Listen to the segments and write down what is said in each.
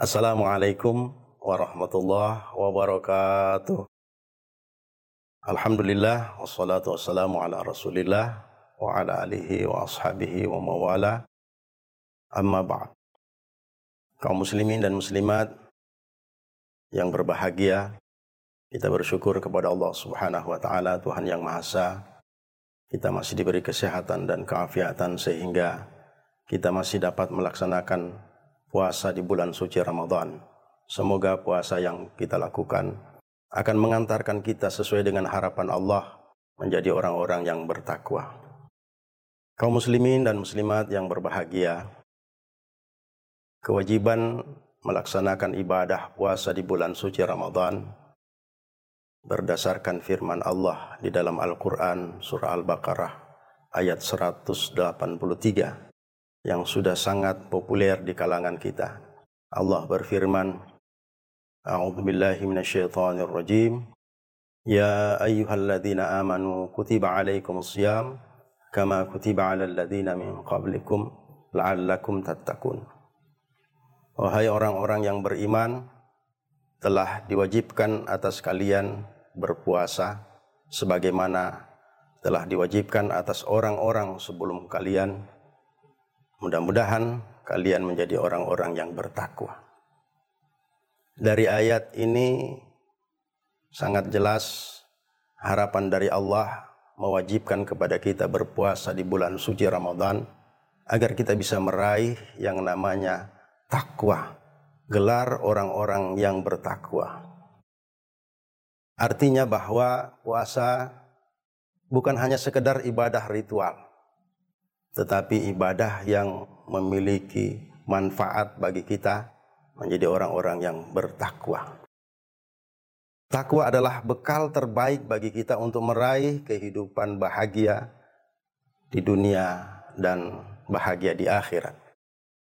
Assalamualaikum warahmatullahi wabarakatuh. Alhamdulillah wassalatu wassalamu ala Rasulillah wa ala alihi wa ashabihi wa mawala. Amma ba'd. Kaum muslimin dan muslimat yang berbahagia, kita bersyukur kepada Allah Subhanahu wa taala Tuhan yang Maha Esa. Kita masih diberi kesehatan dan keafiatan sehingga kita masih dapat melaksanakan puasa di bulan suci Ramadan. Semoga puasa yang kita lakukan akan mengantarkan kita sesuai dengan harapan Allah menjadi orang-orang yang bertakwa. Kaum muslimin dan muslimat yang berbahagia, kewajiban melaksanakan ibadah puasa di bulan suci Ramadan berdasarkan firman Allah di dalam Al-Qur'an surah Al-Baqarah ayat 183 yang sudah sangat populer di kalangan kita. Allah berfirman, A'udzubillahi minasyaitonirrajim. Ya ayyuhalladzina amanu kutiba alaikumusiyam kama kutiba alal ladzina min qablikum la'allakum tattaqun. Wahai orang-orang yang beriman, telah diwajibkan atas kalian berpuasa sebagaimana telah diwajibkan atas orang-orang sebelum kalian mudah-mudahan kalian menjadi orang-orang yang bertakwa dari ayat ini sangat jelas harapan dari Allah mewajibkan kepada kita berpuasa di bulan suci Ramadan agar kita bisa meraih yang namanya takwa, gelar orang-orang yang bertakwa. Artinya bahwa puasa bukan hanya sekedar ibadah ritual, tetapi ibadah yang memiliki manfaat bagi kita menjadi orang-orang yang bertakwa. Takwa adalah bekal terbaik bagi kita untuk meraih kehidupan bahagia di dunia dan bahagia di akhirat.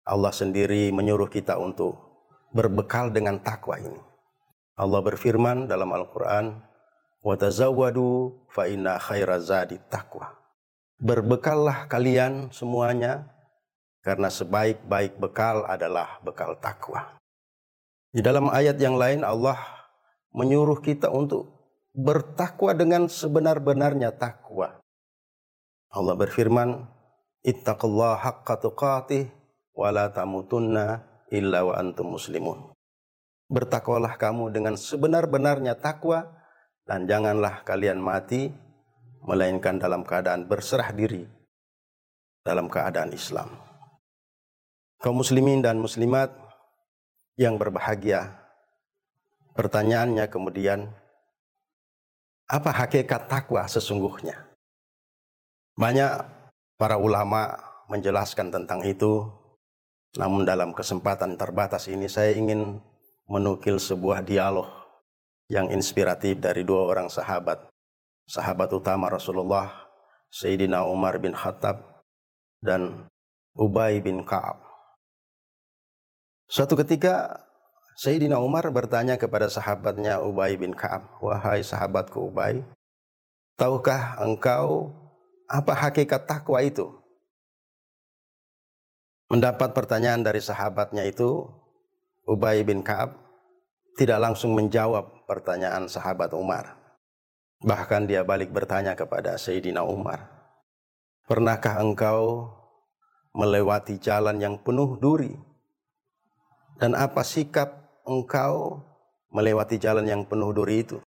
Allah sendiri menyuruh kita untuk berbekal dengan takwa ini. Allah berfirman dalam Al-Qur'an, "Wa tazawwadu fa inna khairazadi taqwa." Berbekallah kalian semuanya, karena sebaik-baik bekal adalah bekal takwa. Di dalam ayat yang lain Allah menyuruh kita untuk bertakwa dengan sebenar-benarnya takwa. Allah berfirman, "Ittaqullaha haqqa tuqatih wa la tamutunna illa wa antum muslimun." Bertakwalah kamu dengan sebenar-benarnya takwa dan janganlah kalian mati melainkan dalam keadaan berserah diri dalam keadaan Islam. Kaum muslimin dan muslimat yang berbahagia. Pertanyaannya kemudian, apa hakikat takwa sesungguhnya? Banyak para ulama menjelaskan tentang itu, namun dalam kesempatan terbatas ini saya ingin menukil sebuah dialog yang inspiratif dari dua orang sahabat. Sahabat utama Rasulullah, Sayyidina Umar bin Khattab dan Ubay bin Ka'ab. Suatu ketika Sayyidina Umar bertanya kepada sahabatnya Ubay bin Ka'ab, "Wahai sahabatku Ubay, tahukah engkau apa hakikat takwa itu?" Mendapat pertanyaan dari sahabatnya itu, Ubay bin Ka'ab tidak langsung menjawab pertanyaan sahabat Umar. Bahkan dia balik bertanya kepada Sayyidina Umar, "Pernahkah engkau melewati jalan yang penuh duri?" Dan apa sikap engkau melewati jalan yang penuh duri itu?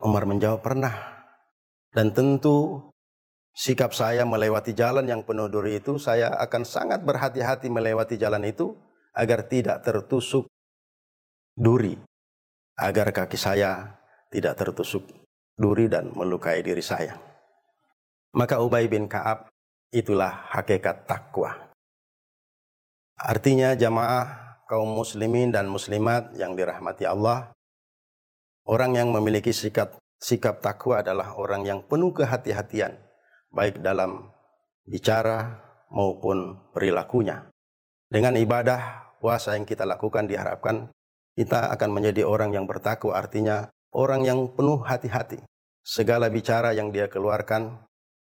Umar menjawab, pernah. Dan tentu sikap saya melewati jalan yang penuh duri itu, saya akan sangat berhati-hati melewati jalan itu agar tidak tertusuk duri. Agar kaki saya tidak tertusuk duri dan melukai diri saya. Maka Ubay bin Ka'ab itulah hakikat takwa. Artinya jamaah kaum muslimin dan muslimat yang dirahmati Allah, orang yang memiliki sikap sikap takwa adalah orang yang penuh kehati-hatian, baik dalam bicara maupun perilakunya. Dengan ibadah puasa yang kita lakukan diharapkan kita akan menjadi orang yang bertakwa, artinya orang yang penuh hati-hati. Segala bicara yang dia keluarkan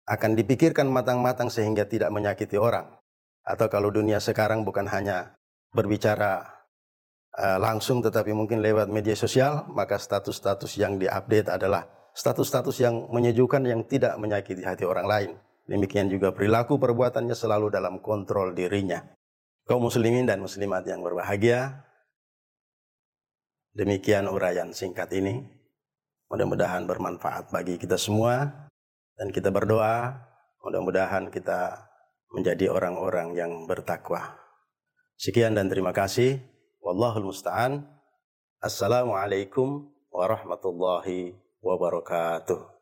akan dipikirkan matang-matang sehingga tidak menyakiti orang. Atau kalau dunia sekarang bukan hanya berbicara uh, langsung tetapi mungkin lewat media sosial, maka status-status yang diupdate adalah status-status yang menyejukkan yang tidak menyakiti hati orang lain. Demikian juga perilaku perbuatannya selalu dalam kontrol dirinya. Kaum muslimin dan muslimat yang berbahagia, demikian uraian singkat ini. Mudah-mudahan bermanfaat bagi kita semua dan kita berdoa mudah-mudahan kita menjadi orang-orang yang bertakwa. Sekian dan terima kasih. Wallahul musta'an. Assalamualaikum warahmatullahi wabarakatuh.